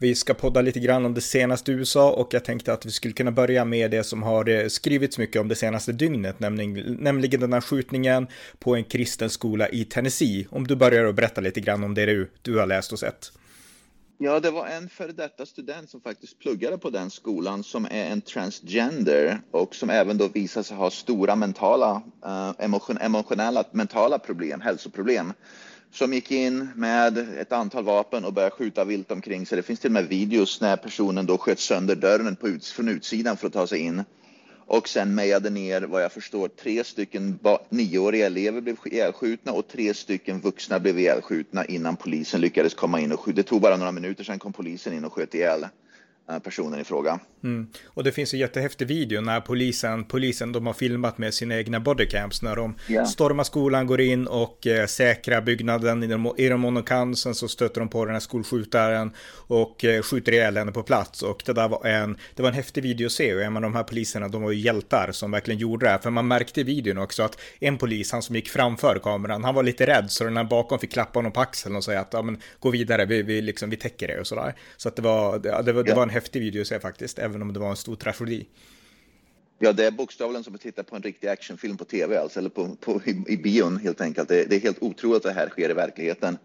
Vi ska podda lite grann om det senaste i USA och jag tänkte att vi skulle kunna börja med det som har eh, skrivits mycket om det senaste dygnet, nämligen, nämligen den här skjutningen på en kristen skola i Tennessee. Om du börjar att berätta lite grann om det du, du har läst och sett. Ja, det var en före detta student som faktiskt pluggade på den skolan som är en transgender och som även då visar sig ha stora mentala, eh, emotion, emotionella, mentala problem, hälsoproblem som gick in med ett antal vapen och började skjuta vilt omkring sig. Det finns till och med videos när personen då sköt sönder dörren på ut, från utsidan för att ta sig in och sen mejade ner vad jag förstår tre stycken nioåriga elever blev ihjälskjutna och tre stycken vuxna blev ihjälskjutna innan polisen lyckades komma in och skjuta. Det tog bara några minuter, sen kom polisen in och sköt ihjäl personen i fråga. Mm. Och det finns en jättehäftig video när polisen, polisen de har filmat med sina egna bodycams när de yeah. stormar skolan, går in och eh, säkrar byggnaden i den, mån de kan. Sen så stöter de på den här skolskjutaren och eh, skjuter ihjäl henne på plats. Och det där var en, det var en häftig video att se. Och de här poliserna, de var ju hjältar som verkligen gjorde det här. För man märkte i videon också att en polis, han som gick framför kameran, han var lite rädd. Så den här bakom fick klappa honom på axeln och säga att ja, men, gå vidare, vi, vi, liksom, vi täcker det och sådär. Så att det var, det, det var, det var en häftig video att se faktiskt, även om det var en stor tragedi. Ja, det är bokstavligen som att titta på en riktig actionfilm på tv, alltså, eller på, på, i, i bion helt enkelt. Det, det, är helt otroligt att det här sker i verkligheten.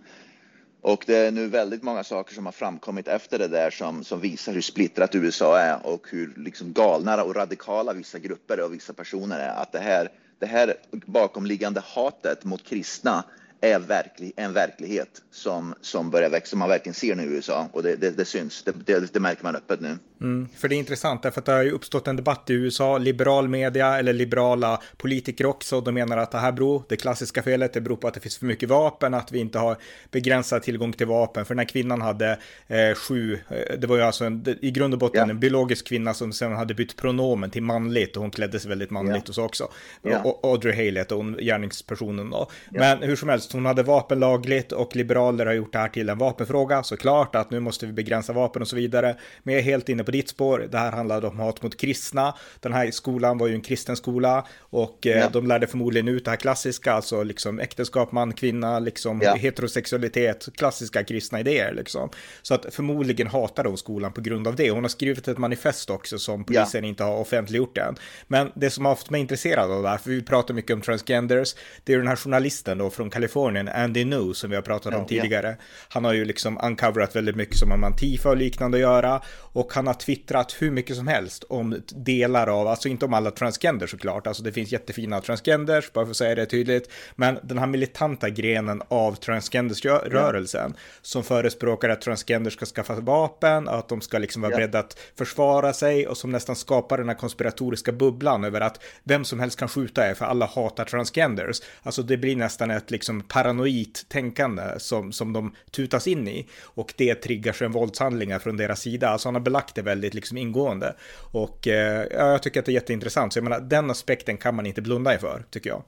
Och det är nu väldigt många saker som har framkommit efter det där som, som visar hur splittrat USA är och hur liksom galna och radikala vissa grupper och vissa personer är. Att det här, det här bakomliggande hatet mot kristna är verklig, en verklighet som, som börjar växa, som man verkligen ser nu i USA och det, det, det syns, det, det, märker man öppet nu. Mm, för det är intressant, därför att det har ju uppstått en debatt i USA, liberal media eller liberala politiker också, de menar att det här beror, det klassiska felet, det beror på att det finns för mycket vapen, att vi inte har begränsad tillgång till vapen, för den här kvinnan hade eh, sju, eh, det var ju alltså en, i grund och botten ja. en biologisk kvinna som sen hade bytt pronomen till manligt och hon klädde sig väldigt manligt ja. och så också. Ja. Audrey Haley hon, gärningspersonen då. Men hur som helst, hon hade vapen lagligt och liberaler har gjort det här till en vapenfråga, såklart att nu måste vi begränsa vapen och så vidare. Men jag är helt inne på ditt spår. Det här handlade om hat mot kristna. Den här skolan var ju en kristen skola och eh, ja. de lärde förmodligen ut det här klassiska, alltså liksom äktenskap, man, kvinna, liksom ja. heterosexualitet, klassiska kristna idéer liksom. Så att förmodligen hatade hon skolan på grund av det. Hon har skrivit ett manifest också som polisen ja. inte har offentliggjort än. Men det som har haft mig intresserad av det här, för vi pratar mycket om transgenders, det är den här journalisten då från Kalifornien, Andy New, som vi har pratat om tidigare. Han har ju liksom uncoverat väldigt mycket som har med Antifa och liknande att göra och han har twittrat hur mycket som helst om delar av, alltså inte om alla transgenders såklart, alltså det finns jättefina transgenders, bara för att säga det tydligt, men den här militanta grenen av transgendersrörelsen ja. som förespråkar att transgenders ska skaffa vapen, att de ska liksom vara ja. beredda att försvara sig och som nästan skapar den här konspiratoriska bubblan över att vem som helst kan skjuta er för alla hatar transgenders. Alltså det blir nästan ett liksom paranoid tänkande som, som de tutas in i och det triggar sen våldshandlingar från deras sida. Alltså han har belagt det väldigt liksom ingående och eh, jag tycker att det är jätteintressant. Så jag menar, den aspekten kan man inte blunda inför, tycker jag.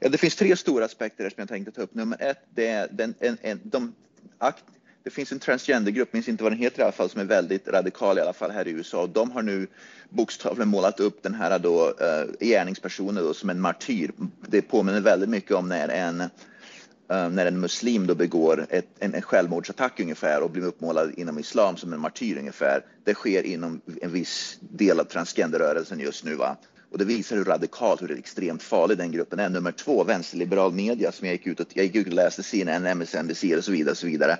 Ja, det finns tre stora aspekter som jag tänkte ta upp. Nummer ett, det är den, en, en, de akt, det finns en transgendergrupp, minns inte vad den heter i alla fall, som är väldigt radikal i alla fall här i USA. Och de har nu bokstavligen målat upp den här då, uh, gärningspersonen då, som en martyr. Det påminner väldigt mycket om när en Eh, när en muslim då begår ett, en, en självmordsattack ungefär och blir uppmålad inom islam som en martyr ungefär. Det sker inom en viss del av transgenderrörelsen just nu. Va? Och det visar hur radikalt, hur extremt farlig den gruppen är. Nummer två, vänsterliberal media som jag gick ut och, jag gick ut och läste CNN, MSNBC och så vidare. Och så vidare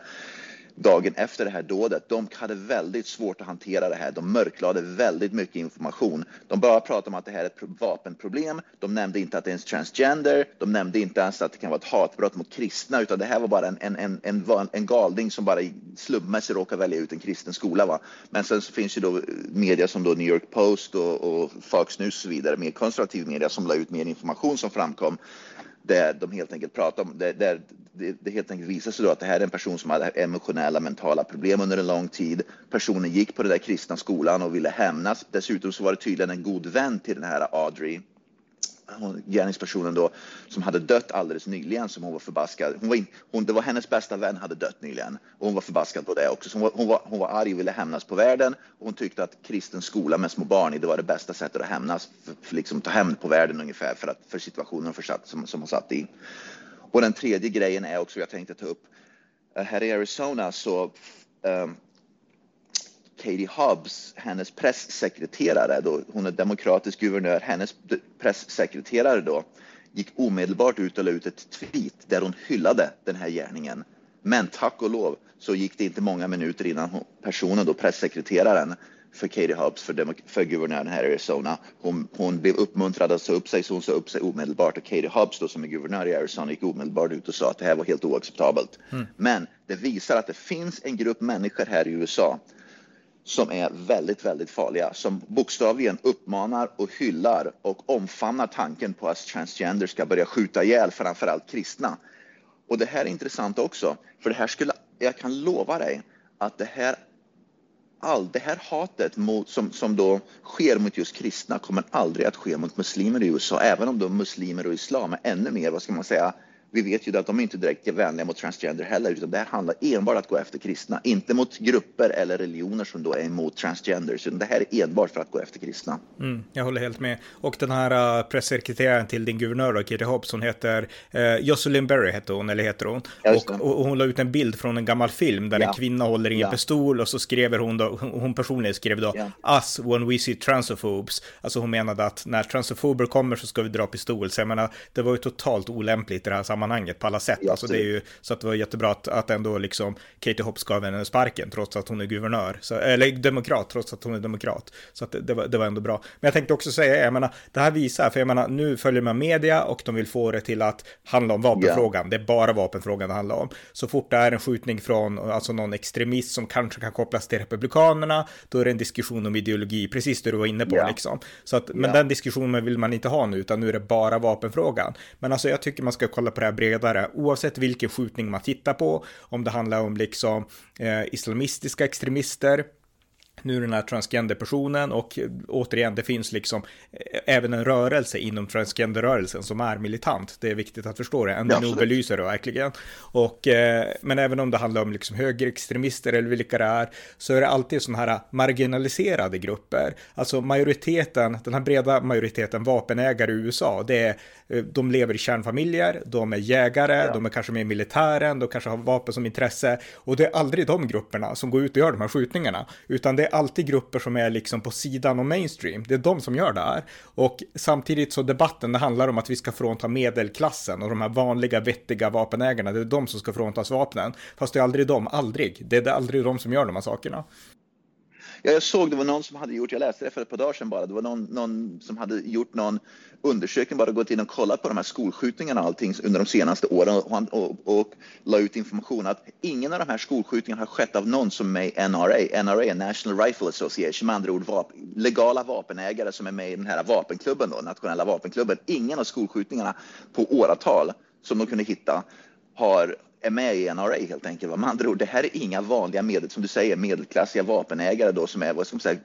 dagen efter det här dådet. De hade väldigt svårt att hantera det här. De mörklade väldigt mycket information. De bara pratade om att det här är ett vapenproblem. De nämnde inte att det är en transgender. De nämnde inte ens att det kan vara ett hatbrott mot kristna, utan det här var bara en, en, en, en, en galning som bara slumpmässigt råkar välja ut en kristen skola. Va? Men sen så finns ju då media som då New York Post och, och Fox News och så vidare, mer konservativ media som la ut mer information som framkom där de helt enkelt pratar om, där, där det, det helt enkelt visar sig då att det här är en person som hade emotionella, mentala problem under en lång tid. Personen gick på den där kristna skolan och ville hämnas. Dessutom så var det tydligen en god vän till den här Audrey gärningspersonen då som hade dött alldeles nyligen som hon var förbaskad. Hon var in, hon, det var hennes bästa vän hade dött nyligen och hon var förbaskad på det också. Så hon, var, hon, var, hon var arg och ville hämnas på världen och hon tyckte att kristen skola med små barn i det var det bästa sättet att hämnas, för, för liksom ta hämnd på världen ungefär för, att, för situationen försatt, som, som hon satt i. Och den tredje grejen är också jag tänkte ta upp. Eh, här i Arizona så um, Katie Hobbs, hennes pressekreterare, då, hon är demokratisk guvernör, hennes pressekreterare då, gick omedelbart ut och la ut ett tweet där hon hyllade den här gärningen. Men tack och lov så gick det inte många minuter innan hon, personen, då pressekreteraren för Katie Hobbs, för, för guvernören här i Arizona, hon, hon blev uppmuntrad att säga upp sig så hon sa upp sig omedelbart och Katie Hobbs då som är guvernör i Arizona gick omedelbart ut och sa att det här var helt oacceptabelt. Mm. Men det visar att det finns en grupp människor här i USA som är väldigt, väldigt farliga, som bokstavligen uppmanar och hyllar och omfamnar tanken på att transgender ska börja skjuta ihjäl framförallt kristna. Och det här är intressant också, för det här skulle, jag kan lova dig att det här all det här hatet mot, som, som då sker mot just kristna kommer aldrig att ske mot muslimer i USA, även om då muslimer och islam är ännu mer, vad ska man säga, vi vet ju att de är inte direkt vänliga mot transgender heller, utan det här handlar enbart om att gå efter kristna, inte mot grupper eller religioner som då är emot transgenders, utan det här är enbart för att gå efter kristna. Mm, jag håller helt med. Och den här uh, pressekreteraren till din guvernör, då, Kitty Hobbs, hon heter uh, Jocelyn Berry, heter hon, eller heter hon. Och, och, hon la ut en bild från en gammal film där ja. en kvinna håller i en ja. pistol och så skrev hon då, hon personligen skrev då, ja. us when we see transophobes. Alltså hon menade att när transofober kommer så ska vi dra pistol. Så jag menar, det var ju totalt olämpligt i det här sammanhanget sammanhanget på alla sätt. Ja, alltså det är ju, så att det var jättebra att, att ändå liksom Katie Hobbs gav henne sparken trots att hon är guvernör. Så, eller demokrat trots att hon är demokrat. Så att det, det, var, det var ändå bra. Men jag tänkte också säga, jag menar, det här visar, för jag menar, nu följer man media och de vill få det till att handla om vapenfrågan. Yeah. Det är bara vapenfrågan det handlar om. Så fort det är en skjutning från, alltså någon extremist som kanske kan kopplas till Republikanerna, då är det en diskussion om ideologi, precis det du var inne på yeah. liksom. Så att, men yeah. den diskussionen vill man inte ha nu, utan nu är det bara vapenfrågan. Men alltså jag tycker man ska kolla på det här bredare, oavsett vilken skjutning man tittar på, om det handlar om liksom eh, islamistiska extremister, nu den här transgenderpersonen och återigen, det finns liksom även en rörelse inom transgenderrörelsen som är militant. Det är viktigt att förstå det, ändå nog belyser det verkligen. Och, eh, men även om det handlar om liksom högerextremister eller vilka det är, så är det alltid sådana här marginaliserade grupper. Alltså majoriteten, den här breda majoriteten vapenägare i USA, det är, eh, de lever i kärnfamiljer, de är jägare, ja. de är kanske med i militären, de kanske har vapen som intresse. Och det är aldrig de grupperna som går ut och gör de här skjutningarna, utan det är alltid grupper som är liksom på sidan om mainstream. Det är de som gör det här. Och samtidigt så debatten, det handlar om att vi ska frånta medelklassen och de här vanliga vettiga vapenägarna, det är de som ska fråntas vapnen. Fast det är aldrig de, aldrig. Det är aldrig de som gör de här sakerna. Ja, jag såg det var någon som hade gjort, jag läste det för ett par dagar sedan bara, det var någon, någon som hade gjort någon undersökning, bara gått in och kollat på de här skolskjutningarna och allting under de senaste åren och, och, och, och la ut information att ingen av de här skolskjutningarna har skett av någon som är med i NRA. NRA är National Rifle Association, med andra ord vap legala vapenägare som är med i den här vapenklubben, då, nationella vapenklubben. Ingen av skolskjutningarna på åratal som de kunde hitta har är med i NRA helt enkelt. Med andra ord, det här är inga vanliga medel, som du säger, medelklassiga vapenägare då som är vad ska säga,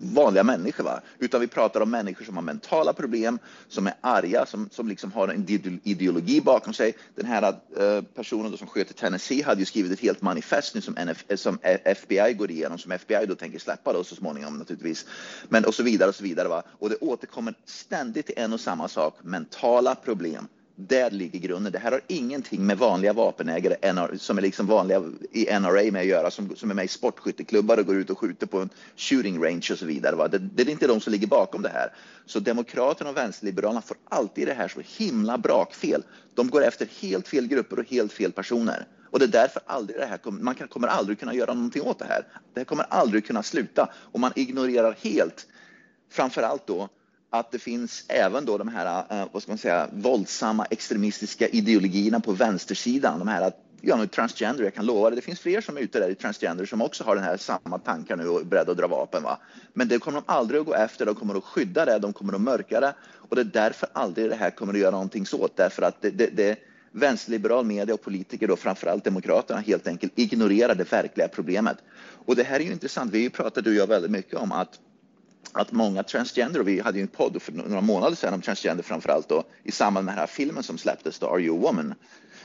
vanliga människor, va? utan vi pratar om människor som har mentala problem, som är arga, som, som liksom har en ideologi bakom sig. Den här uh, personen då som sköt i Tennessee hade ju skrivit ett helt manifest nu som, NF, eh, som eh, FBI går igenom, som FBI då tänker släppa då så småningom naturligtvis. Men och så vidare och så vidare. Va? Och det återkommer ständigt till en och samma sak, mentala problem där ligger grunden. Det här har ingenting med vanliga vapenägare som är liksom vanliga i NRA med att göra, som, som är med i sportskytteklubbar och går ut och skjuter på en shooting range och så vidare. Va? Det, det är inte de som ligger bakom det här. Så Demokraterna och Vänsterliberalerna får alltid det här så himla brakfel. De går efter helt fel grupper och helt fel personer. Och det är därför aldrig det här, man kommer aldrig kunna göra någonting åt det här. Det här kommer aldrig kunna sluta och man ignorerar helt, framför allt då att det finns även då de här, eh, vad ska man säga, våldsamma extremistiska ideologierna på vänstersidan. De här ja, nu transgender, jag kan lova det. Det finns fler som är ute där i transgender som också har den här samma tankar nu och är beredda att dra vapen. Va? Men det kommer de aldrig att gå efter. De kommer att skydda det, de kommer att mörka det och det är därför aldrig det här kommer att göra någonting så. Därför att det, det, det vänsterliberal media och politiker, då framförallt Demokraterna, helt enkelt ignorerar det verkliga problemet. Och det här är ju intressant. Vi har ju pratat, du och jag, väldigt mycket om att att många transgender, och vi hade ju en podd för några månader sedan om transgender framförallt då i samband med den här filmen som släpptes då, Are you a woman?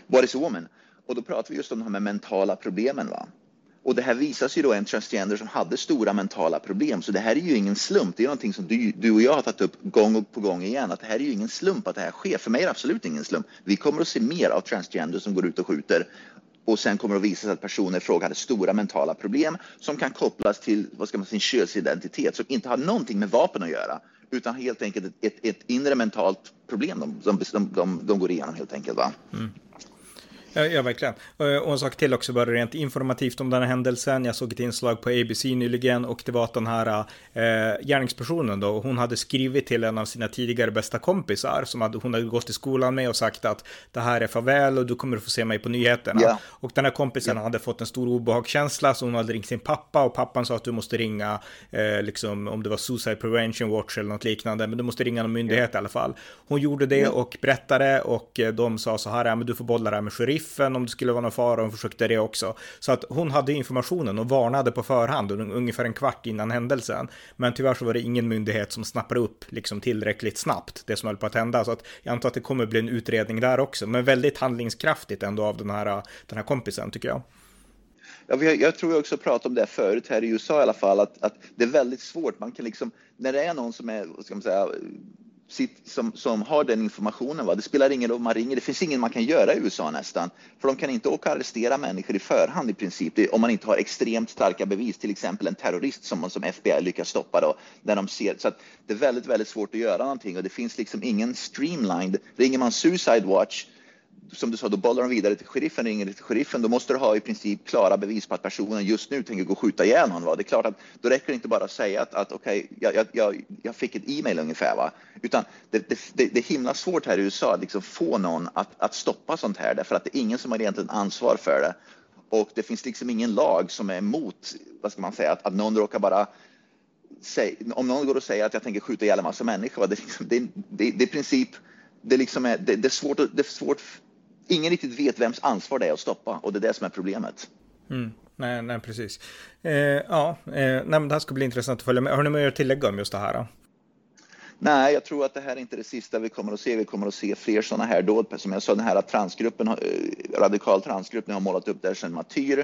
What is a woman? Och då pratade vi just om de här mentala problemen. Va? Och det här visar sig då en transgender som hade stora mentala problem. Så det här är ju ingen slump. Det är någonting som du, du och jag har tagit upp gång på gång igen. Att det här är ju ingen slump att det här sker. För mig är det absolut ingen slump. Vi kommer att se mer av transgender som går ut och skjuter. Och sen kommer det att visa sig att personen i fråga hade stora mentala problem som kan kopplas till vad ska man säga, sin könsidentitet som inte har någonting med vapen att göra utan helt enkelt ett, ett, ett inre mentalt problem de, de, de, de, går igenom helt enkelt. Va? Mm. Ja, verkligen. Och en sak till också, bara rent informativt om den här händelsen. Jag såg ett inslag på ABC nyligen och det var att den här eh, gärningspersonen då, hon hade skrivit till en av sina tidigare bästa kompisar som hade, hon hade gått i skolan med och sagt att det här är farväl och du kommer att få se mig på nyheterna. Yeah. Och den här kompisen yeah. hade fått en stor obehagskänsla så hon hade ringt sin pappa och pappan sa att du måste ringa, eh, liksom om det var Suicide Prevention Watch eller något liknande, men du måste ringa någon myndighet yeah. i alla fall. Hon gjorde det och berättade och eh, de sa så här, ja men du får bolla det här med sheriff sheriffen om det skulle vara någon fara, hon försökte det också. Så att hon hade informationen och varnade på förhand ungefär en kvart innan händelsen. Men tyvärr så var det ingen myndighet som snappade upp liksom tillräckligt snabbt det som höll på att hända. Så att jag antar att det kommer bli en utredning där också, men väldigt handlingskraftigt ändå av den här, den här kompisen tycker jag. Ja, jag tror jag också pratat om det förut här i USA i alla fall, att, att det är väldigt svårt. Man kan liksom, när det är någon som är, vad ska man säga, sitt, som, som har den informationen. Va? Det spelar ingen roll om man ringer, det finns ingen man kan göra i USA nästan. För de kan inte åka och arrestera människor i förhand i princip, det, om man inte har extremt starka bevis, till exempel en terrorist som, som FBI lyckas stoppa då, när de ser. Så att det är väldigt, väldigt svårt att göra någonting och det finns liksom ingen streamlined. Ringer man Suicide Watch som du sa, då bollar de vidare till sheriffen, ringer till sheriffen, då måste du ha i princip klara bevis på att personen just nu tänker gå och skjuta ihjäl någon. Va? Det är klart att då räcker det inte bara att säga att, att okej, okay, jag, jag, jag, fick ett e-mail ungefär, va? utan det, det, det, det, är himla svårt här i USA att liksom få någon att, att stoppa sånt här, därför att det är ingen som har egentligen ansvar för det. Och det finns liksom ingen lag som är emot, vad ska man säga, att, att någon råkar bara Säg, om någon går och säger att jag tänker skjuta ihjäl en massa människor, det, liksom, det, det, det, är princip, det, liksom är, det, det, är svårt, det är svårt ingen riktigt vet vems ansvar det är att stoppa och det är det som är problemet. Mm. Nej, nej, precis. Eh, ja, eh, nej, men det här ska bli intressant att följa med. Har ni mer att tillägga om just det här? Då? Nej, jag tror att det här är inte det sista vi kommer att se. Vi kommer att se fler sådana här dåd. Som jag sa, den här transgruppen, eh, radikal transgruppen har målat upp det här som en martyr.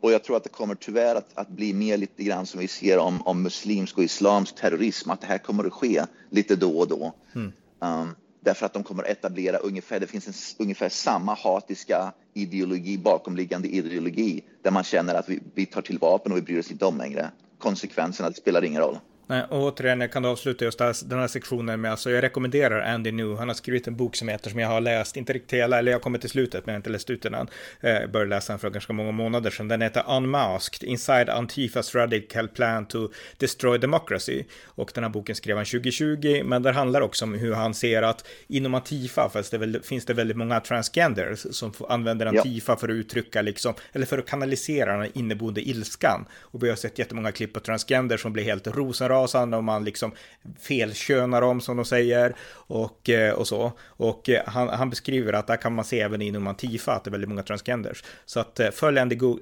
Och jag tror att det kommer tyvärr att, att, bli mer lite grann som vi ser om, om muslimsk och islamsk terrorism, att det här kommer att ske lite då och då. Mm. Um, därför att de kommer att etablera ungefär, det finns en, ungefär samma hatiska ideologi, bakomliggande ideologi, där man känner att vi, vi tar till vapen och vi bryr oss inte om längre. Konsekvenserna, det spelar ingen roll. Nej, och återigen, jag kan avsluta just den här sektionen med, alltså jag rekommenderar Andy New, han har skrivit en bok som heter, som jag har läst, inte riktigt hela, eller jag kommit till slutet, men jag har inte läst ut den än. Jag började läsa den för ganska många månader sedan. Den heter Unmasked, Inside Antifas Radical Plan to Destroy Democracy. Och den här boken skrev han 2020, men där handlar också om hur han ser att inom Antifa fast det väl, finns det väldigt många transgenders som använder Antifa ja. för att uttrycka liksom, eller för att kanalisera den inneboende ilskan. Och vi har sett jättemånga klipp på transgenders som blir helt rosenrasande rasande och man liksom felkönar dem som de säger och, eh, och så. Och eh, han, han beskriver att där kan man se även inom Antifa att det är väldigt många transgenders. Så att eh, följ Andy, Go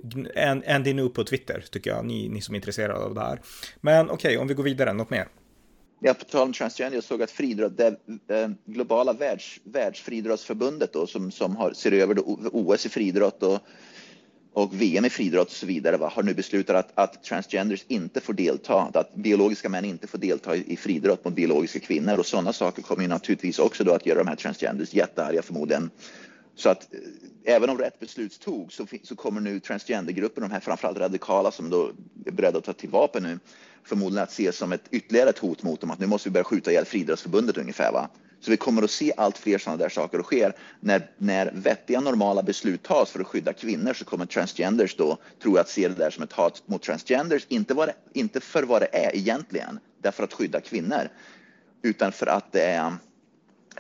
Andy nu på Twitter tycker jag, ni, ni som är intresserade av det här. Men okej, okay, om vi går vidare, något mer? Ja, på tal om transgender, jag såg att friidrott, det globala världs, världsfriidrottsförbundet då, som, som har, ser över OS i friidrott och och VM i friidrott och så vidare va, har nu beslutat att, att, transgenders inte får delta, att biologiska män inte får delta i, i friidrott mot biologiska kvinnor och sådana saker kommer ju naturligtvis också då att göra de här transgenders jättearga förmodligen. Så att eh, även om rätt beslut togs så, så kommer nu transgendergruppen, de här framförallt radikala som då är beredda att ta till vapen nu, förmodligen att ses som ett ytterligare ett hot mot dem att nu måste vi börja skjuta ihjäl friidrottsförbundet ungefär va. Så vi kommer att se allt fler sådana där saker sker. När, när vettiga normala beslut tas för att skydda kvinnor så kommer transgenders då, tror jag, att se det där som ett hat mot transgenders. Inte, vad det, inte för vad det är egentligen, därför att skydda kvinnor, utan för att det är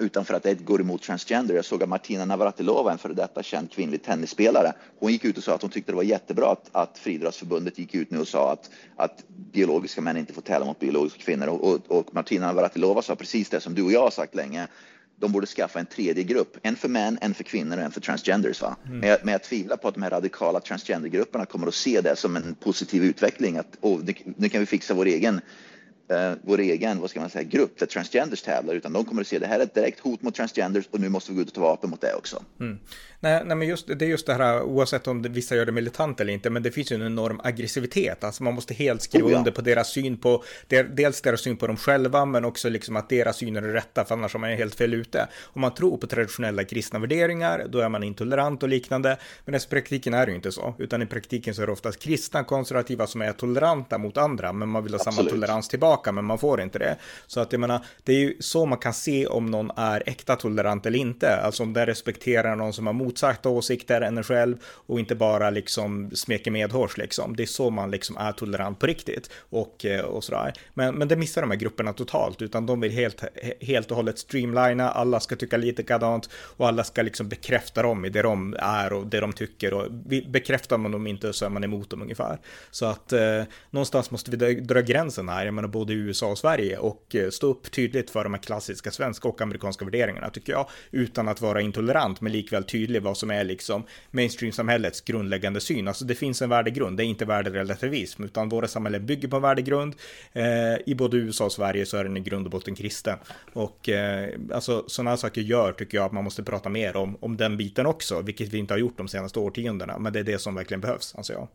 utan för att det går emot transgender. Jag såg att Martina Navratilova, en före detta känd kvinnlig tennisspelare, hon gick ut och sa att hon tyckte det var jättebra att, att Friidrottsförbundet gick ut nu och sa att, att biologiska män inte får tävla mot biologiska kvinnor. Och, och, och Martina Navratilova sa precis det som du och jag har sagt länge. de borde skaffa en tredje grupp, en för män, en för kvinnor och en för transgenders. Va? Mm. Men, jag, men jag tvivlar på att de här radikala transgendergrupperna kommer att se det som en positiv utveckling. Att oh, nu, nu kan vi fixa vår egen eh, vår egen vad ska man säga, grupp där transgenders tävlar, utan de kommer att se det här är ett direkt hot mot transgenders och nu måste vi gå ut och ta vapen mot det också. Mm. Nej, nej, men just, det är just det här, oavsett om vissa gör det militant eller inte, men det finns ju en enorm aggressivitet. Alltså man måste helt skriva oh, ja. under på deras syn på, dels deras syn på dem själva, men också liksom att deras syn är det rätta, för annars är man helt fel ute. Om man tror på traditionella kristna värderingar, då är man intolerant och liknande, men i praktiken är det ju inte så, utan i praktiken så är det oftast kristna konservativa som är toleranta mot andra, men man vill ha Absolut. samma tolerans tillbaka, men man får inte det. Så att jag menar, det är ju så man kan se om någon är äkta tolerant eller inte, alltså om den respekterar någon som har motsatta åsikter än en själv och inte bara liksom smeker medhårs liksom. Det är så man liksom är tolerant på riktigt och, eh, och sådär. Men, men det missar de här grupperna totalt, utan de vill helt, helt och hållet streamlina, alla ska tycka lite likadant och alla ska liksom bekräfta dem i det de är och det de tycker och bekräftar man dem inte så är man emot dem ungefär. Så att eh, någonstans måste vi dra gränsen här, jag menar både i USA och Sverige och eh, stå upp tydligt för de här klassiska svenska och amerikanska värderingarna tycker jag, utan att vara intolerant men likväl tydlig vad som är liksom mainstream-samhällets grundläggande syn. Alltså det finns en värdegrund, det är inte värderelativism, utan våra samhällen bygger på en värdegrund. Eh, I både USA och Sverige så är den i grund och botten kristen. Och eh, alltså sådana saker gör, tycker jag, att man måste prata mer om, om den biten också, vilket vi inte har gjort de senaste årtiondena. Men det är det som verkligen behövs, anser jag.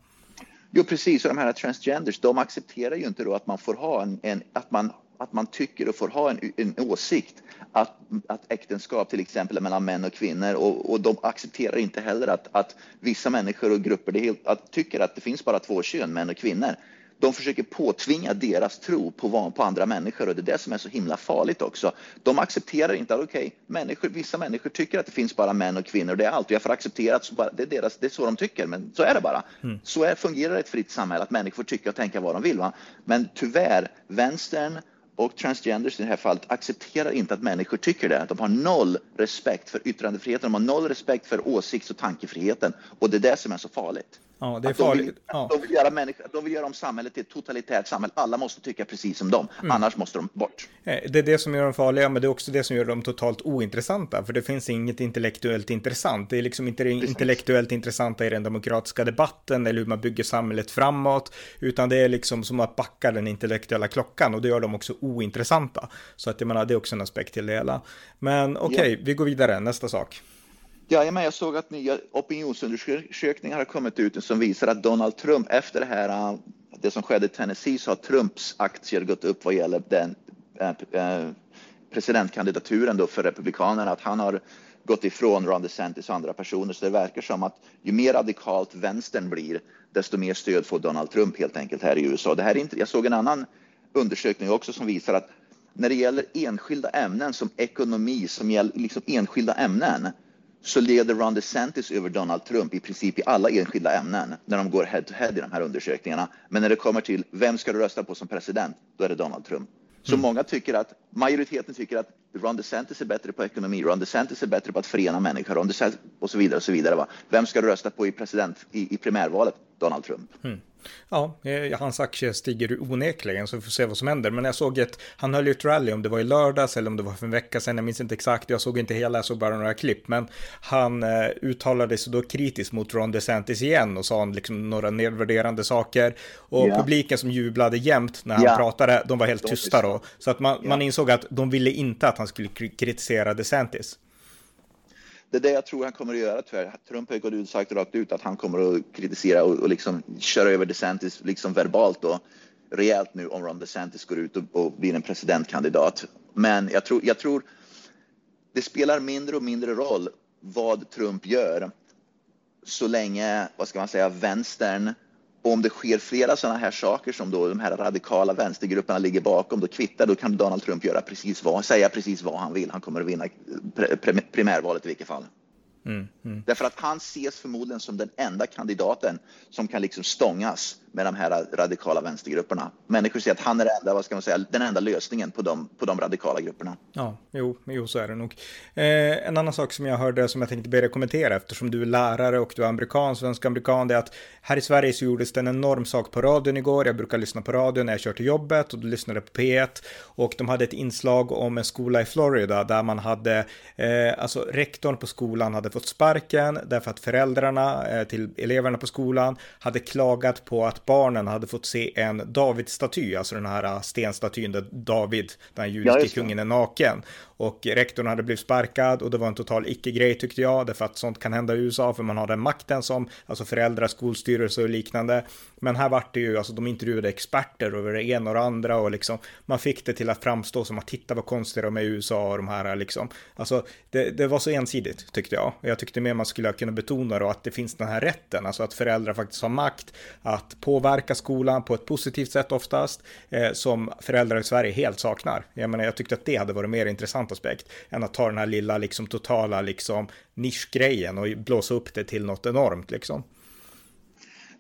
Jo, precis. Och de här transgenders, de accepterar ju inte då att man får ha en, en att man att man tycker och får ha en, en åsikt att, att äktenskap till exempel är mellan män och kvinnor och, och de accepterar inte heller att, att vissa människor och grupper det helt, att, tycker att det finns bara två kön, män och kvinnor. De försöker påtvinga deras tro på, på andra människor och det är det som är så himla farligt också. De accepterar inte att okej, okay, människor, vissa människor tycker att det finns bara män och kvinnor. Det är allt och jag får acceptera att bara, det, är deras, det är så de tycker, men så är det bara. Mm. Så är, fungerar ett fritt samhälle, att människor får tycka och tänka vad de vill. Va? Men tyvärr, vänstern och transgenders i det här fallet accepterar inte att människor tycker det. De har noll respekt för yttrandefriheten, de har noll respekt för åsikts och tankefriheten och det är det som är så farligt. Ja, det är farligt. De vill, ja. de, vill göra de vill göra om samhället till ett totalitärt samhälle. Alla måste tycka precis som dem, mm. annars måste de bort. Eh, det är det som gör dem farliga, men det är också det som gör dem totalt ointressanta, för det finns inget intellektuellt intressant. Det är liksom inte det intellektuellt intressanta i den demokratiska debatten eller hur man bygger samhället framåt, utan det är liksom som att backa den intellektuella klockan och det gör dem också ointressanta. Så att jag menar, det är också en aspekt till det hela. Men okej, okay, ja. vi går vidare, nästa sak. Ja, jag såg att nya opinionsundersökningar har kommit ut som visar att Donald Trump efter det här, eh, det som skedde i Tennessee, så har Trumps aktier gått upp vad gäller den eh, eh, presidentkandidaturen då för Republikanerna, att han har gått ifrån Ron DeSantis och andra personer. Så det verkar som att ju mer radikalt vänstern blir, desto mer stöd får Donald Trump helt enkelt här i USA. Det här är inte, jag såg en annan undersökning också som visar att när det gäller enskilda ämnen som ekonomi, som gäller liksom enskilda ämnen, så leder Ron DeSantis över Donald Trump i princip i alla enskilda ämnen när de går head to head i de här undersökningarna. Men när det kommer till vem ska du rösta på som president, då är det Donald Trump. Så mm. många tycker att, majoriteten tycker att Ron DeSantis är bättre på ekonomi, Ron DeSantis är bättre på att förena människor Ron DeSantis och så vidare. och så vidare. Va? Vem ska du rösta på i, president, i, i primärvalet? Donald Trump. Mm. Ja, eh, hans aktie stiger onekligen så vi får se vad som händer. Men jag såg ett, han höll ju ett rally om det var i lördags eller om det var för en vecka sedan, jag minns inte exakt, jag såg inte hela, jag såg bara några klipp. Men han eh, uttalade sig då kritiskt mot Ron DeSantis igen och sa liksom några nedvärderande saker. Och ja. publiken som jublade jämt när han ja. pratade, de var helt de tysta då. Så att man, ja. man insåg att de ville inte att han skulle kritisera DeSantis. Det är det jag tror han kommer att göra tyvärr. Trump har gått ut sagt rakt ut att han kommer att kritisera och, och liksom köra över DeSantis liksom verbalt och rejält nu om Ron DeSantis går ut och, och blir en presidentkandidat. Men jag tror, jag tror det spelar mindre och mindre roll vad Trump gör så länge, vad ska man säga, vänstern och om det sker flera sådana här saker som då de här radikala vänstergrupperna ligger bakom, då kvittar, då kan Donald Trump göra precis vad, säga precis vad han vill. Han kommer att vinna primärvalet i vilket fall. Mm, mm. Därför att han ses förmodligen som den enda kandidaten som kan liksom stångas med de här radikala vänstergrupperna. Människor säger att han är enda, vad ska man säga, den enda lösningen på de, på de radikala grupperna. Ja, jo, jo så är det nog. Eh, en annan sak som jag hörde som jag tänkte be dig kommentera eftersom du är lärare och du är amerikan, svensk amerikan, det är att här i Sverige så gjordes det en enorm sak på radion igår. Jag brukar lyssna på radion när jag kör till jobbet och då lyssnade på P1 och de hade ett inslag om en skola i Florida där man hade, eh, alltså rektorn på skolan hade fått sparken därför att föräldrarna eh, till eleverna på skolan hade klagat på att barnen hade fått se en David-staty, alltså den här stenstatyn där David, den judiske ja, kungen, är naken. Och rektorn hade blivit sparkad och det var en total icke-grej tyckte jag, därför att sånt kan hända i USA, för man har den makten som, alltså föräldrar, skolstyrelse och liknande. Men här vart det ju, alltså de intervjuade experter över det ena och det andra och liksom, man fick det till att framstå som att titta vad konstiga de är i USA och de här liksom. Alltså, det, det var så ensidigt tyckte jag. Jag tyckte mer man skulle kunna betona då att det finns den här rätten, alltså att föräldrar faktiskt har makt att påverka skolan på ett positivt sätt oftast, eh, som föräldrar i Sverige helt saknar. Jag menar, jag tyckte att det hade varit mer intressant aspekt än att ta den här lilla liksom totala liksom nischgrejen och blåsa upp det till något enormt liksom.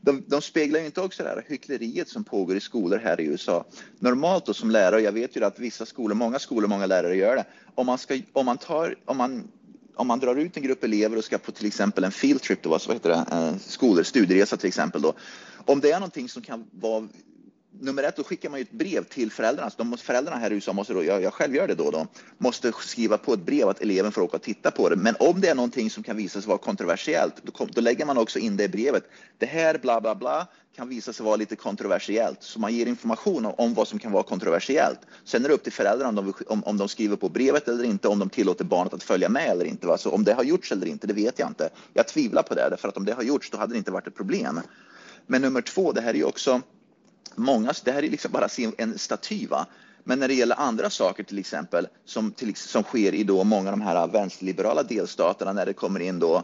De, de speglar ju inte också det här hyckleriet som pågår i skolor här i USA. Normalt då som lärare, jag vet ju att vissa skolor, många skolor, många lärare gör det. Om man, ska, om man, tar, om man om man drar ut en grupp elever och ska på till exempel en field trip, då, vad heter det, skolor, studieresa till exempel då. Om det är någonting som kan vara nummer ett, då skickar man ju ett brev till föräldrarna. Så de måste, föräldrarna här i USA måste då, jag, jag själv gör det då, då, måste skriva på ett brev att eleven får åka och titta på det. Men om det är någonting som kan visa sig vara kontroversiellt, då, kom, då lägger man också in det i brevet. Det här bla bla bla kan visa sig vara lite kontroversiellt. Så man ger information om, om vad som kan vara kontroversiellt. Sen är det upp till föräldrarna om de, om, om de skriver på brevet eller inte, om de tillåter barnet att följa med eller inte. Va? Så om det har gjorts eller inte, det vet jag inte. Jag tvivlar på det, för att om det har gjorts, då hade det inte varit ett problem. Men nummer två, det här är ju också många, det här är liksom bara en staty va? Men när det gäller andra saker till exempel som, till, som sker i då många av de här vänsterliberala delstaterna när det kommer in då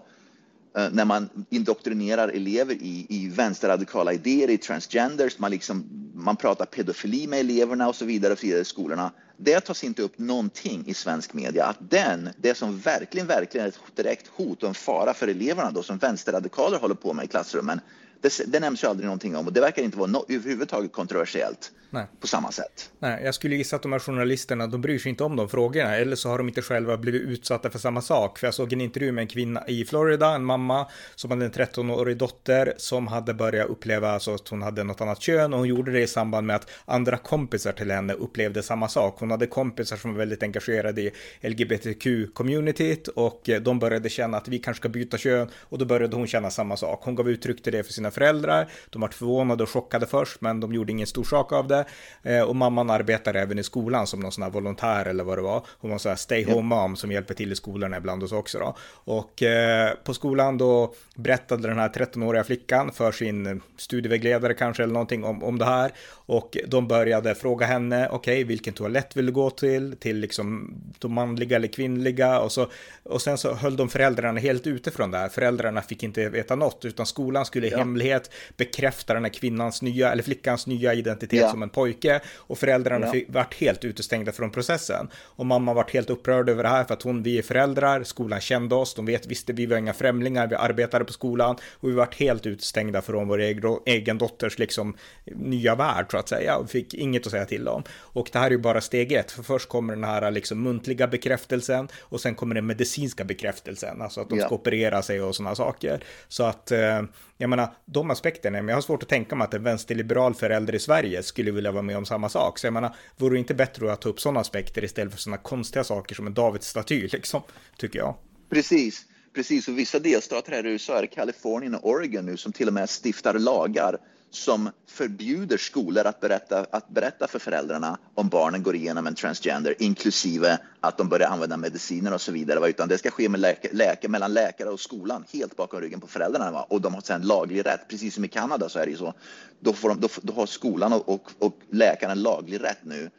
eh, när man indoktrinerar elever i, i vänsterradikala idéer, i transgenders, man, liksom, man pratar pedofili med eleverna och så vidare och så vidare i skolorna. Det tas inte upp någonting i svensk media att den, det som verkligen, verkligen är ett direkt hot och en fara för eleverna då som vänsterradikaler håller på med i klassrummen, det, det nämns ju aldrig någonting om och det verkar inte vara no, överhuvudtaget kontroversiellt. Nej. på samma sätt. Nej, jag skulle gissa att de här journalisterna, de bryr sig inte om de frågorna, eller så har de inte själva blivit utsatta för samma sak. För jag såg en intervju med en kvinna i Florida, en mamma som hade en 13-årig dotter som hade börjat uppleva alltså, att hon hade något annat kön och hon gjorde det i samband med att andra kompisar till henne upplevde samma sak. Hon hade kompisar som var väldigt engagerade i LGBTQ-communityt och de började känna att vi kanske ska byta kön och då började hon känna samma sak. Hon gav uttryck till det för sina föräldrar. De var förvånade och chockade först, men de gjorde ingen stor sak av det. Eh, och mamman arbetar även i skolan som någon sån här volontär eller vad det var. Hon var så här stay home mom som hjälper till i skolorna ibland oss också då. Och eh, på skolan då berättade den här 13-åriga flickan för sin studievägledare kanske eller någonting om, om det här. Och de började fråga henne, okej, okay, vilken toalett vill du gå till? Till liksom de manliga eller kvinnliga? Och, så, och sen så höll de föräldrarna helt ute från det här. Föräldrarna fick inte veta något, utan skolan skulle ja. Hemlighet bekräfta den här kvinnans nya, eller flickans nya identitet ja. som en pojke. Och föräldrarna ja. fick, vart helt utestängda från processen. Och mamma vart helt upprörd över det här för att hon, vi är föräldrar, skolan kände oss, de vet, visste vi var inga främlingar, vi arbetade på skolan och vi vart helt utestängda från vår egen, dotters liksom nya värld att säga och fick inget att säga till om. Och det här är ju bara steg ett, för först kommer den här liksom muntliga bekräftelsen och sen kommer den medicinska bekräftelsen, alltså att de ska operera sig och sådana saker. Så att, eh, jag menar, de aspekterna, men jag har svårt att tänka mig att en vänsterliberal förälder i Sverige skulle vilja vara med om samma sak. Så jag menar, vore det inte bättre att ta upp sådana aspekter istället för sådana konstiga saker som en Davidsstaty, liksom, tycker jag. Precis. Precis, och vissa delstater här i USA, är Kalifornien och Oregon nu, som till och med stiftar lagar som förbjuder skolor att berätta, att berätta för föräldrarna om barnen går igenom en transgender, inklusive att de börjar använda mediciner och så vidare. Utan det ska ske med läke, läke, mellan läkare och skolan, helt bakom ryggen på föräldrarna. Va? Och de har sedan laglig rätt, precis som i Kanada så är det ju så. Då, får de, då, då har skolan och, och, och läkaren laglig rätt nu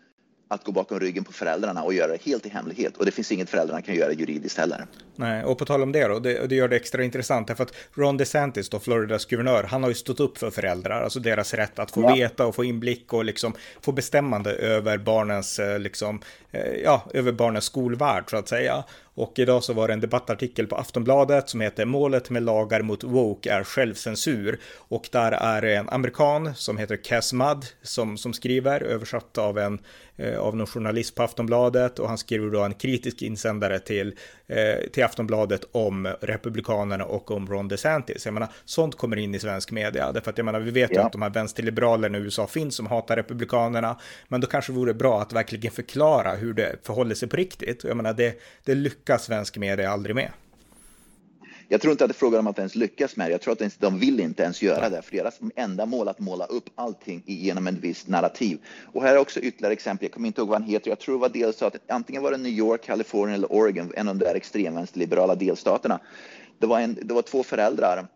att gå bakom ryggen på föräldrarna och göra det helt i hemlighet. Och det finns inget föräldrarna kan göra juridiskt heller. Nej, och på tal om det då, det, det gör det extra intressant därför att Ron DeSantis, då, Floridas guvernör, han har ju stått upp för föräldrar, alltså deras rätt att få ja. veta och få inblick och liksom få bestämmande över barnens, eh, liksom, eh, ja, över barnens skolvärld så att säga. Och idag så var det en debattartikel på Aftonbladet som heter Målet med lagar mot woke är självcensur. Och där är en amerikan som heter Cass Mudd som, som skriver, översatt av en Eh, av någon journalist på Aftonbladet och han skriver då en kritisk insändare till, eh, till Aftonbladet om Republikanerna och om Ron DeSantis. Jag menar, sånt kommer in i svensk media, därför att jag menar, vi vet ju att de här vänsterliberalerna i USA finns som hatar Republikanerna, men då kanske det vore bra att verkligen förklara hur det förhåller sig på riktigt. Jag menar, det, det lyckas svensk media aldrig med. Jag tror inte att det är frågan om att ens lyckas med det. Jag tror att de vill inte ens göra det, för deras enda mål är att måla upp allting genom en viss narrativ. Och här är också ytterligare exempel. Jag kommer inte ihåg vad han heter. Jag tror det var delstat, antingen var det New York, Kalifornien eller Oregon, en av de där extremvänsterliberala delstaterna. Det var, en, det var två föräldrar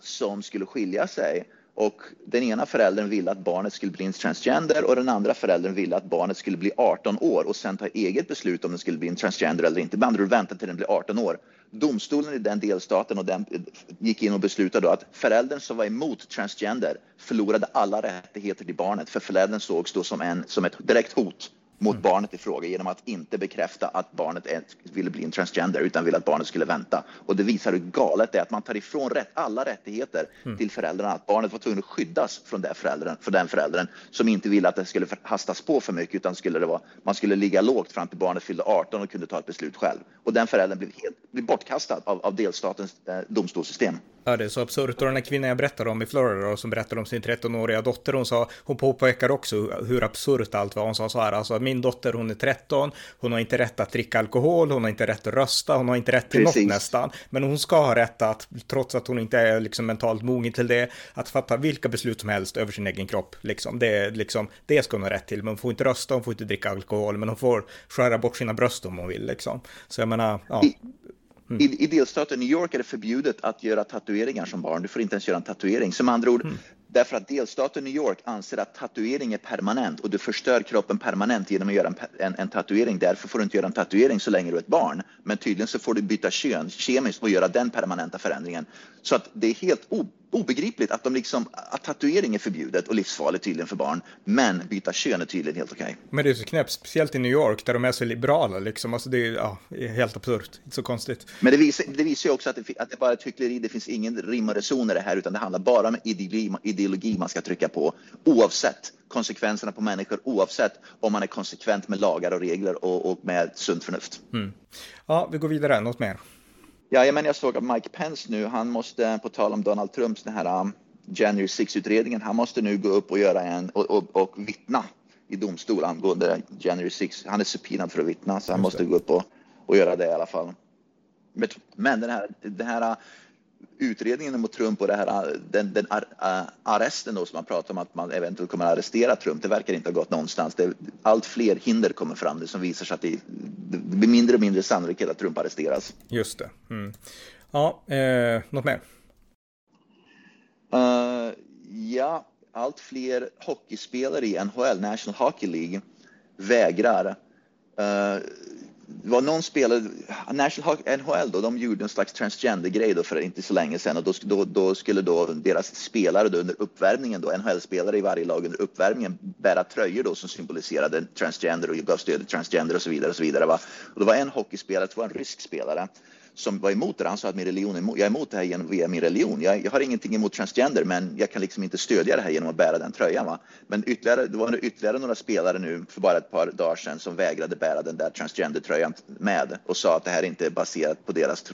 som skulle skilja sig och den ena föräldern ville att barnet skulle bli en transgender och den andra föräldern ville att barnet skulle bli 18 år och sen ta eget beslut om den skulle bli en transgender eller inte. Med andra ord vänta till den blir 18 år. Domstolen i den delstaten och den eh, gick in och beslutade att föräldern som var emot transgender förlorade alla rättigheter till barnet för föräldern sågs då som, en, som ett direkt hot mot mm. barnet i fråga genom att inte bekräfta att barnet är, ville bli en transgender utan ville att barnet skulle vänta. Och det visar hur galet det är att man tar ifrån rätt, alla rättigheter mm. till föräldrarna. Att barnet var tvungen att skyddas från den föräldern, för den föräldern som inte ville att det skulle hastas på för mycket utan skulle det vara, man skulle ligga lågt fram till barnet fyllde 18 och kunde ta ett beslut själv. Och den föräldern blev helt blev bortkastad av, av delstatens eh, domstolssystem. Ja, det är så absurt. Och den här kvinnan jag berättade om i Florida och som berättade om sin 13-åriga dotter, hon sa, hon påpekar också hur absurt allt var. Hon sa så här, alltså min dotter hon är 13, hon har inte rätt att dricka alkohol, hon har inte rätt att rösta, hon har inte rätt till Precis. något nästan. Men hon ska ha rätt att, trots att hon inte är liksom mentalt mogen till det, att fatta vilka beslut som helst över sin egen kropp. Liksom. Det, liksom, det ska hon ha rätt till, men hon får inte rösta, hon får inte dricka alkohol, men hon får skära bort sina bröst om hon vill. Liksom. Så jag menar, ja. Mm. I, I delstaten New York är det förbjudet att göra tatueringar som barn. Du får inte ens göra en tatuering. Som andra ord, mm. därför att delstaten New York anser att tatuering är permanent och du förstör kroppen permanent genom att göra en, en, en, tatuering. Därför får du inte göra en tatuering så länge du är ett barn. Men tydligen så får du byta kön kemiskt och göra den permanenta förändringen. Så att det är helt obegripligt att, de liksom, att tatuering är förbjudet och livsfarligt tydligen för barn, men byta kön är tydligen helt okej. Okay. Men det är så knäppt, speciellt i New York där de är så liberala liksom. Alltså det är ja, helt absurt, så konstigt. Men det visar, det visar ju också att det, att det bara är ett hyckleri, det finns ingen rim och reson i det här, utan det handlar bara om ideologi, ideologi man ska trycka på, oavsett konsekvenserna på människor, oavsett om man är konsekvent med lagar och regler och, och med sunt förnuft. Mm. Ja, vi går vidare, något mer? Ja, men jag såg att Mike Pence nu, han måste, på tal om Donald Trumps den här um, January 6-utredningen, han måste nu gå upp och göra en och, och, och vittna i domstol angående January 6. Han är subpoenad för att vittna, så han måste gå upp och, och göra det i alla fall. Men den här, den här utredningen mot Trump och det här, den, den ar, arresten då som man pratar om att man eventuellt kommer att arrestera Trump, det verkar inte ha gått någonstans. Det, allt fler hinder kommer fram det som visar sig att det, det blir mindre och mindre sannolikhet att Trump arresteras. Just det. Mm. Ja, eh, något mer? Uh, ja, allt fler hockeyspelare i NHL, National Hockey League, vägrar uh, det var någon spelare, National NHL då, de gjorde en slags transgender-grej då för inte så länge sedan och då, då, då skulle då deras spelare då under uppvärmningen då, NHL-spelare i varje lag under uppvärmningen bära tröjor då som symboliserade transgender och gav stöd till transgender och så vidare och så vidare. Va? Och det var en hockeyspelare, det var en rysk spelare, som var emot det. Han sa att min religion är jag är emot det här genom, via min religion. Jag, jag, har ingenting emot transgender, men jag kan liksom inte stödja det här genom att bära den tröjan. Va? Men ytterligare, det var ytterligare några spelare nu för bara ett par dagar sedan som vägrade bära den där transgender-tröjan med och sa att det här inte är baserat på deras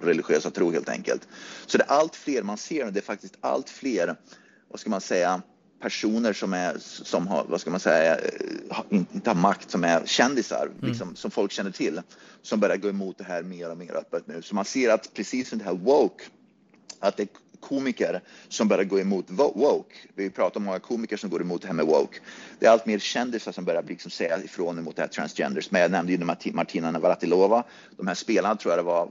religiösa tro helt enkelt. Så det är allt fler man ser, det är faktiskt allt fler, vad ska man säga, personer som, är, som har, vad ska man säga, eh, inte har makt, som är kändisar, mm. liksom, som folk känner till, som börjar gå emot det här mer och mer öppet nu. Så man ser att precis som det här woke, att det är komiker som börjar gå emot woke. Vi pratar om många komiker som går emot det här med woke. Det är allt mer kändisar som börjar liksom säga ifrån emot det här transgenders. Men jag nämnde ju Martina Navratilova. De här spelarna tror jag det var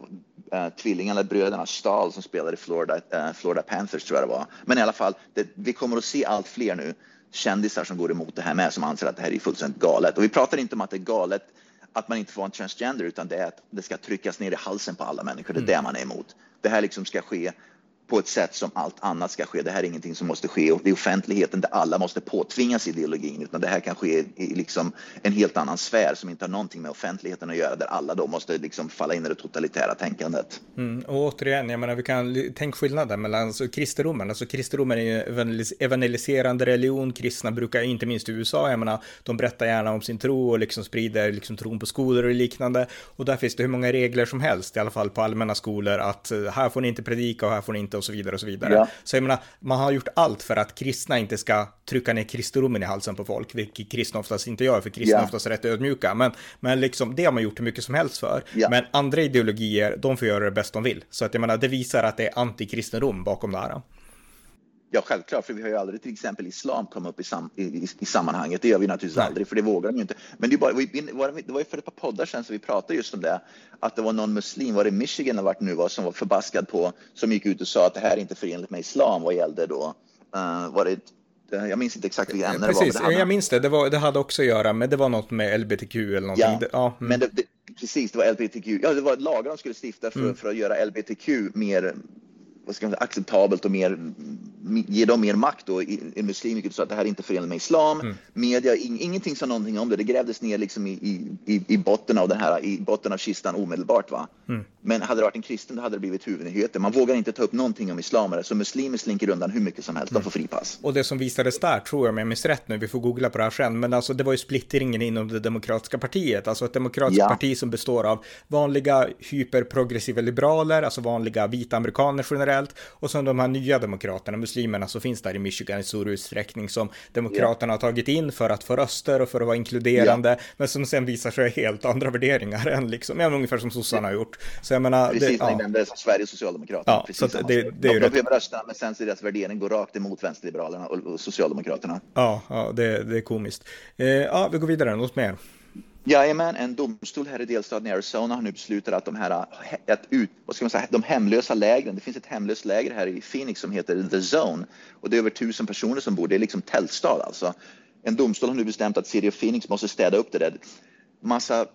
uh, tvillingarna, bröderna Stahl som spelade i Florida, uh, Florida Panthers tror jag det var. Men i alla fall, det, vi kommer att se allt fler nu kändisar som går emot det här med, som anser att det här är fullständigt galet. Och vi pratar inte om att det är galet att man inte får vara en transgender, utan det är att det ska tryckas ner i halsen på alla människor. Det är mm. det man är emot. Det här liksom ska ske på ett sätt som allt annat ska ske. Det här är ingenting som måste ske och det är offentligheten där alla måste påtvingas ideologin, utan det här kan ske i liksom en helt annan sfär som inte har någonting med offentligheten att göra, där alla då måste liksom falla in i det totalitära tänkandet. Mm, och återigen, jag menar, vi kan tänk skillnaden mellan alltså, kristendomen, alltså kristendomen är ju evangeliserande religion, kristna brukar, inte minst i USA, jag menar, de berättar gärna om sin tro och liksom sprider liksom tron på skolor och liknande, och där finns det hur många regler som helst, i alla fall på allmänna skolor, att eh, här får ni inte predika och här får ni inte och så vidare och så vidare. Ja. Så jag menar, man har gjort allt för att kristna inte ska trycka ner kristendomen i halsen på folk, vilket kristna oftast inte gör, för kristna ja. oftast är rätt ödmjuka. Men, men liksom, det har man gjort hur mycket som helst för. Ja. Men andra ideologier, de får göra det bäst de vill. Så att jag menar, det visar att det är antikristendom bakom det här. Ja, självklart, för vi har ju aldrig till exempel islam kommit upp i, sam, i, i, i sammanhanget. Det gör vi naturligtvis Nej. aldrig, för det vågar de ju inte. Men det, bara, det var ju för ett par poddar sedan som vi pratade just om det, att det var någon muslim, var det Michigan eller vart nu var, som var förbaskad på, som gick ut och sa att det här är inte förenligt med islam vad gällde då, uh, var det jag minns inte exakt vilket ämne Precis, det var. Precis, jag minns det. Det, var, det hade också att göra med, det var något med LBTQ eller någonting. Ja, det, ja mm. men det, det, precis, det var LBTQ. Ja, det var lagar de skulle stifta för, mm. för att göra LBTQ mer vad ska man säga, acceptabelt och mer, ge dem mer makt och en muslim gick ut att det här är inte förenligt med islam. Mm. Media, in, ingenting sa någonting om det. Det grävdes ner liksom i, i, i, botten av den här, i botten av kistan omedelbart. Va? Mm. Men hade det varit en kristen då hade det blivit huvudnyheter. Man vågar inte ta upp någonting om islamare, så muslimer slinker undan hur mycket som helst. Mm. De får fripass. Och det som visades där, tror jag om jag minns rätt nu, vi får googla på det här sen, men alltså det var ju splittringen inom det demokratiska partiet. Alltså ett demokratiskt ja. parti som består av vanliga hyperprogressiva liberaler, alltså vanliga vita amerikaner generellt, och sen de här nya demokraterna, muslimerna, så finns där i Michigan i stor utsträckning som demokraterna yeah. har tagit in för att få röster och för att vara inkluderande, yeah. men som sen visar sig helt andra värderingar än liksom, ja, ungefär som sossarna har gjort. Så jag menar, Precis, det, ja. nämnde Sveriges Socialdemokrater. Ja, Precis så det, det, det är de, de behöver rösta, men sen så deras värdering går rakt emot vänsterliberalerna och, och Socialdemokraterna. Ja, ja det, det är komiskt. Eh, ja, vi går vidare, något mer? Jajamän, en domstol här i delstaten Arizona har nu beslutat att de här äh, att ut, vad ska man säga, de hemlösa lägren, det finns ett hemlöst läger här i Phoenix som heter The Zone och det är över tusen personer som bor, det är liksom tältstad alltså. En domstol har nu bestämt att City of Phoenix måste städa upp det där massa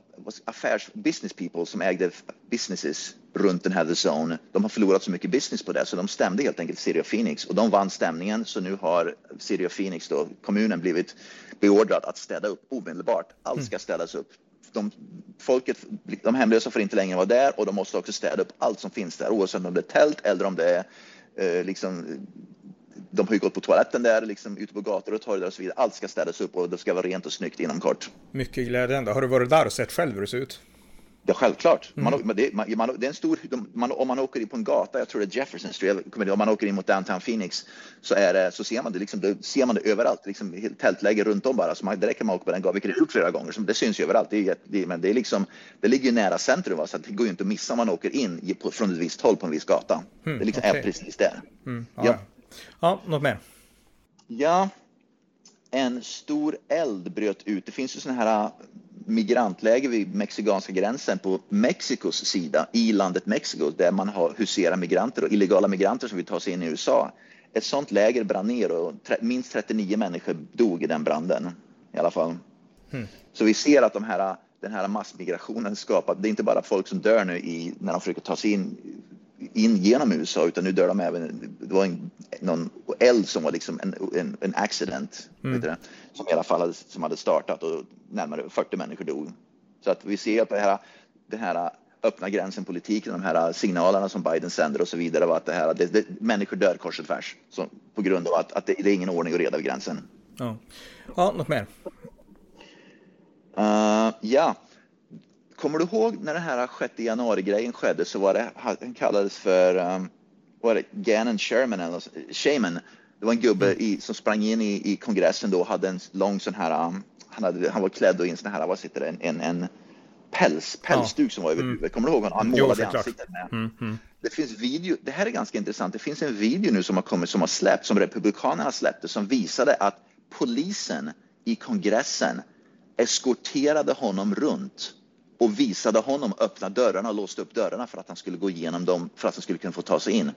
affärs business people som ägde businesses runt den här The Zone. De har förlorat så mycket business på det så de stämde helt enkelt of Phoenix och de vann stämningen så nu har of Phoenix då kommunen blivit beordrad att städa upp omedelbart. Allt ska städas upp. De, folket, de hemlösa får inte längre vara där och de måste också städa upp allt som finns där oavsett om det är tält eller om det är eh, liksom de har ju gått på toaletten där, liksom ute på gator och torg och så vidare. Allt ska städas upp och det ska vara rent och snyggt inom kort. Mycket glädjande. Har du varit där och sett själv hur det ser ut? Ja, självklart. Mm. Man, det, man, man, det är en stor, man, om man åker in på en gata, jag tror det är Jefferson Street, om man åker in mot downtown Phoenix så, är det, så ser man det, liksom, det ser man det överallt, liksom, tältläger runt om bara. Så man, räcker med att åka på den gatan, vilket jag gjort flera gånger. Så det syns ju överallt. Det, är, det, men det, är liksom, det ligger ju nära centrum, va? så det går ju inte att missa om man åker in på, från ett visst håll på en viss gata. Mm, det liksom okay. är precis där. Mm, ja. Ja. ja, något mer? Ja, en stor eld bröt ut. Det finns ju sådana här migrantläger vid mexikanska gränsen på Mexikos sida i landet Mexiko där man har huserar migranter och illegala migranter som vill ta sig in i USA. Ett sådant läger brann ner och minst 39 människor dog i den branden i alla fall. Mm. Så vi ser att de här, den här massmigrationen skapar, det är inte bara folk som dör nu i, när de försöker ta sig in in genom USA utan nu dör de även, det var en, någon eld som var liksom en, en, en accident, mm. det, som i alla fall hade, som hade startat och närmare 40 människor dog. Så att vi ser att det här, det här öppna gränsen-politiken, de här signalerna som Biden sänder och så vidare, var att det här, det, det, människor dör kors och tvärs så, på grund av att, att det, det, är ingen ordning och reda vid gränsen. Ja, ja något mer? Uh, ja, Kommer du ihåg när den här 6 januari-grejen skedde så var det, han kallades för um, var det Gannon Sherman eller Shaman. Det var en gubbe mm. i, som sprang in i, i kongressen då och hade en lång sån här, um, han, hade, han var klädd i en sån här, vad sitter det, en, en, en päls, pälsduk ja. som var över mm. huvudet. Kommer du ihåg honom? Han målade jo, ansiktet med. Mm, mm. Det finns video, det här är ganska intressant, det finns en video nu som har kommit, som har släppts, som Republikanerna släppte, som visade att polisen i kongressen eskorterade honom runt och visade honom öppna dörrarna och låste upp dörrarna för att han skulle gå igenom dem för att han skulle kunna få ta sig in.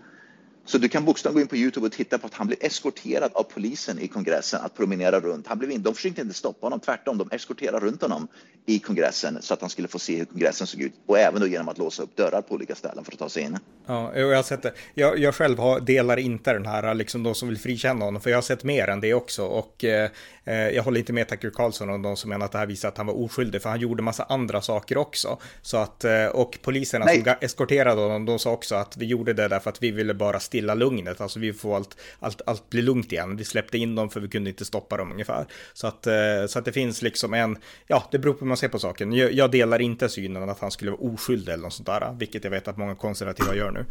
Så du kan bokstavligen gå in på Youtube och titta på att han blir eskorterad av polisen i kongressen att promenera runt. Han blev in, de försökte inte stoppa honom, tvärtom, de eskorterade runt honom i kongressen så att han skulle få se hur kongressen såg ut och även då genom att låsa upp dörrar på olika ställen för att ta sig in. Ja, jag har sett det. Jag, jag själv har, delar inte den här, liksom de som vill frikänna honom, för jag har sett mer än det också och eh, eh jag håller inte med Tucker Carlson om de som menar att det här visar att han var oskyldig, för han gjorde massa andra saker också. Så att, eh, och poliserna Nej. som eskorterade honom, de sa också att vi gjorde det därför att vi ville bara stilla lugnet, alltså vi får allt, allt, allt blir lugnt igen. Vi släppte in dem för vi kunde inte stoppa dem ungefär. Så att, eh, så att det finns liksom en, ja, det beror på hur man ser på saken. Jag, jag delar inte synen att han skulle vara oskyldig eller något sånt där, vilket jag vet att många konservativa gör nu.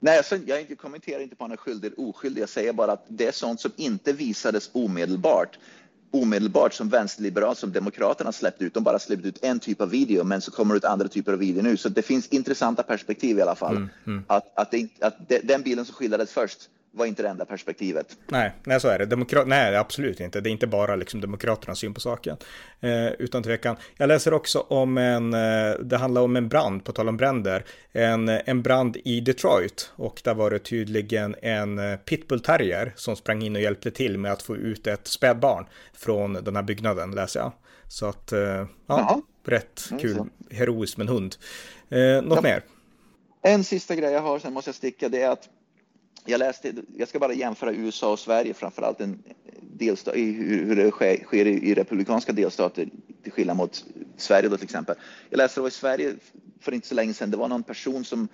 Nej, alltså, jag kommenterar inte på om han är skyldig eller oskyldig. Jag säger bara att det är sånt som inte visades omedelbart omedelbart som vänsterliberal som Demokraterna släppte ut. De bara släppte ut en typ av video, men så kommer det ut andra typer av video nu. Så det finns intressanta perspektiv i alla fall. Mm, mm. Att, att, det, att det, den bilden som skildrades först var inte det enda perspektivet. Nej, nej så är det. Demokrat nej, absolut inte. Det är inte bara liksom Demokraternas syn på saken. Eh, utan tvekan. Jag läser också om en, eh, det handlar om en brand, på tal om bränder, en, en brand i Detroit. Och där var det tydligen en eh, pitbull terrier som sprang in och hjälpte till med att få ut ett spädbarn från den här byggnaden, läser jag. Så att, eh, ja, Jaha. rätt kul, heroiskt med en hund. Eh, något ja. mer? En sista grej jag har, sen måste jag sticka, det är att jag läste, jag ska bara jämföra USA och Sverige framförallt en delstat, hur det sker, sker i republikanska delstater till skillnad mot Sverige då till exempel. Jag läste det i Sverige för inte så länge sedan. Det var någon person som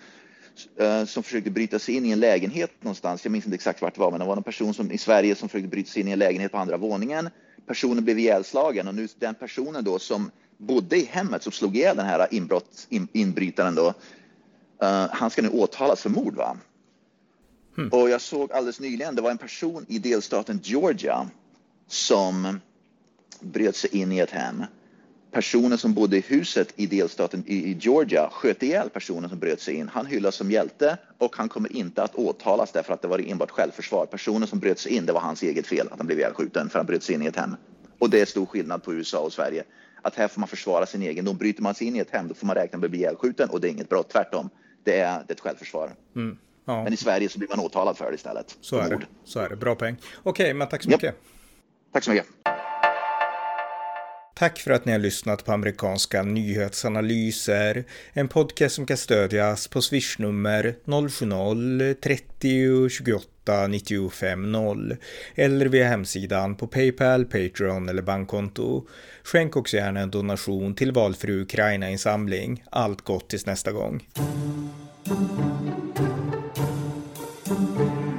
eh, som försökte bryta sig in i en lägenhet någonstans. Jag minns inte exakt vart det var, men det var någon person som, i Sverige som försökte bryta sig in i en lägenhet på andra våningen. Personen blev ihjälslagen och nu den personen då som bodde i hemmet som slog ihjäl den här inbrott, in, inbrytaren då. Uh, han ska nu åtalas för mord. Va? Mm. Och jag såg alldeles nyligen, det var en person i delstaten Georgia som bröt sig in i ett hem. Personen som bodde i huset i delstaten i Georgia sköt ihjäl personen som bröt sig in. Han hyllas som hjälte och han kommer inte att åtalas därför att det var enbart självförsvar. Personen som bröt sig in, det var hans eget fel att han blev ihjälskjuten för han bröt sig in i ett hem. Och det är stor skillnad på USA och Sverige. Att här får man försvara sin egendom. Bryter man sig in i ett hem, då får man räkna med att bli ihjälskjuten och det är inget brott. Tvärtom, det är, det är ett självförsvar. Mm. Ja. Men i Sverige så blir man åtalad för det istället. Så är det. Så är det. Bra poäng. Okej, men tack så mycket. Yep. Tack så mycket. Tack för att ni har lyssnat på amerikanska nyhetsanalyser. En podcast som kan stödjas på swishnummer 070-30 28 95 0 eller via hemsidan på Paypal, Patreon eller bankkonto. Skänk också gärna en donation till valfri Ukraina-insamling. Allt gott tills nästa gång. Música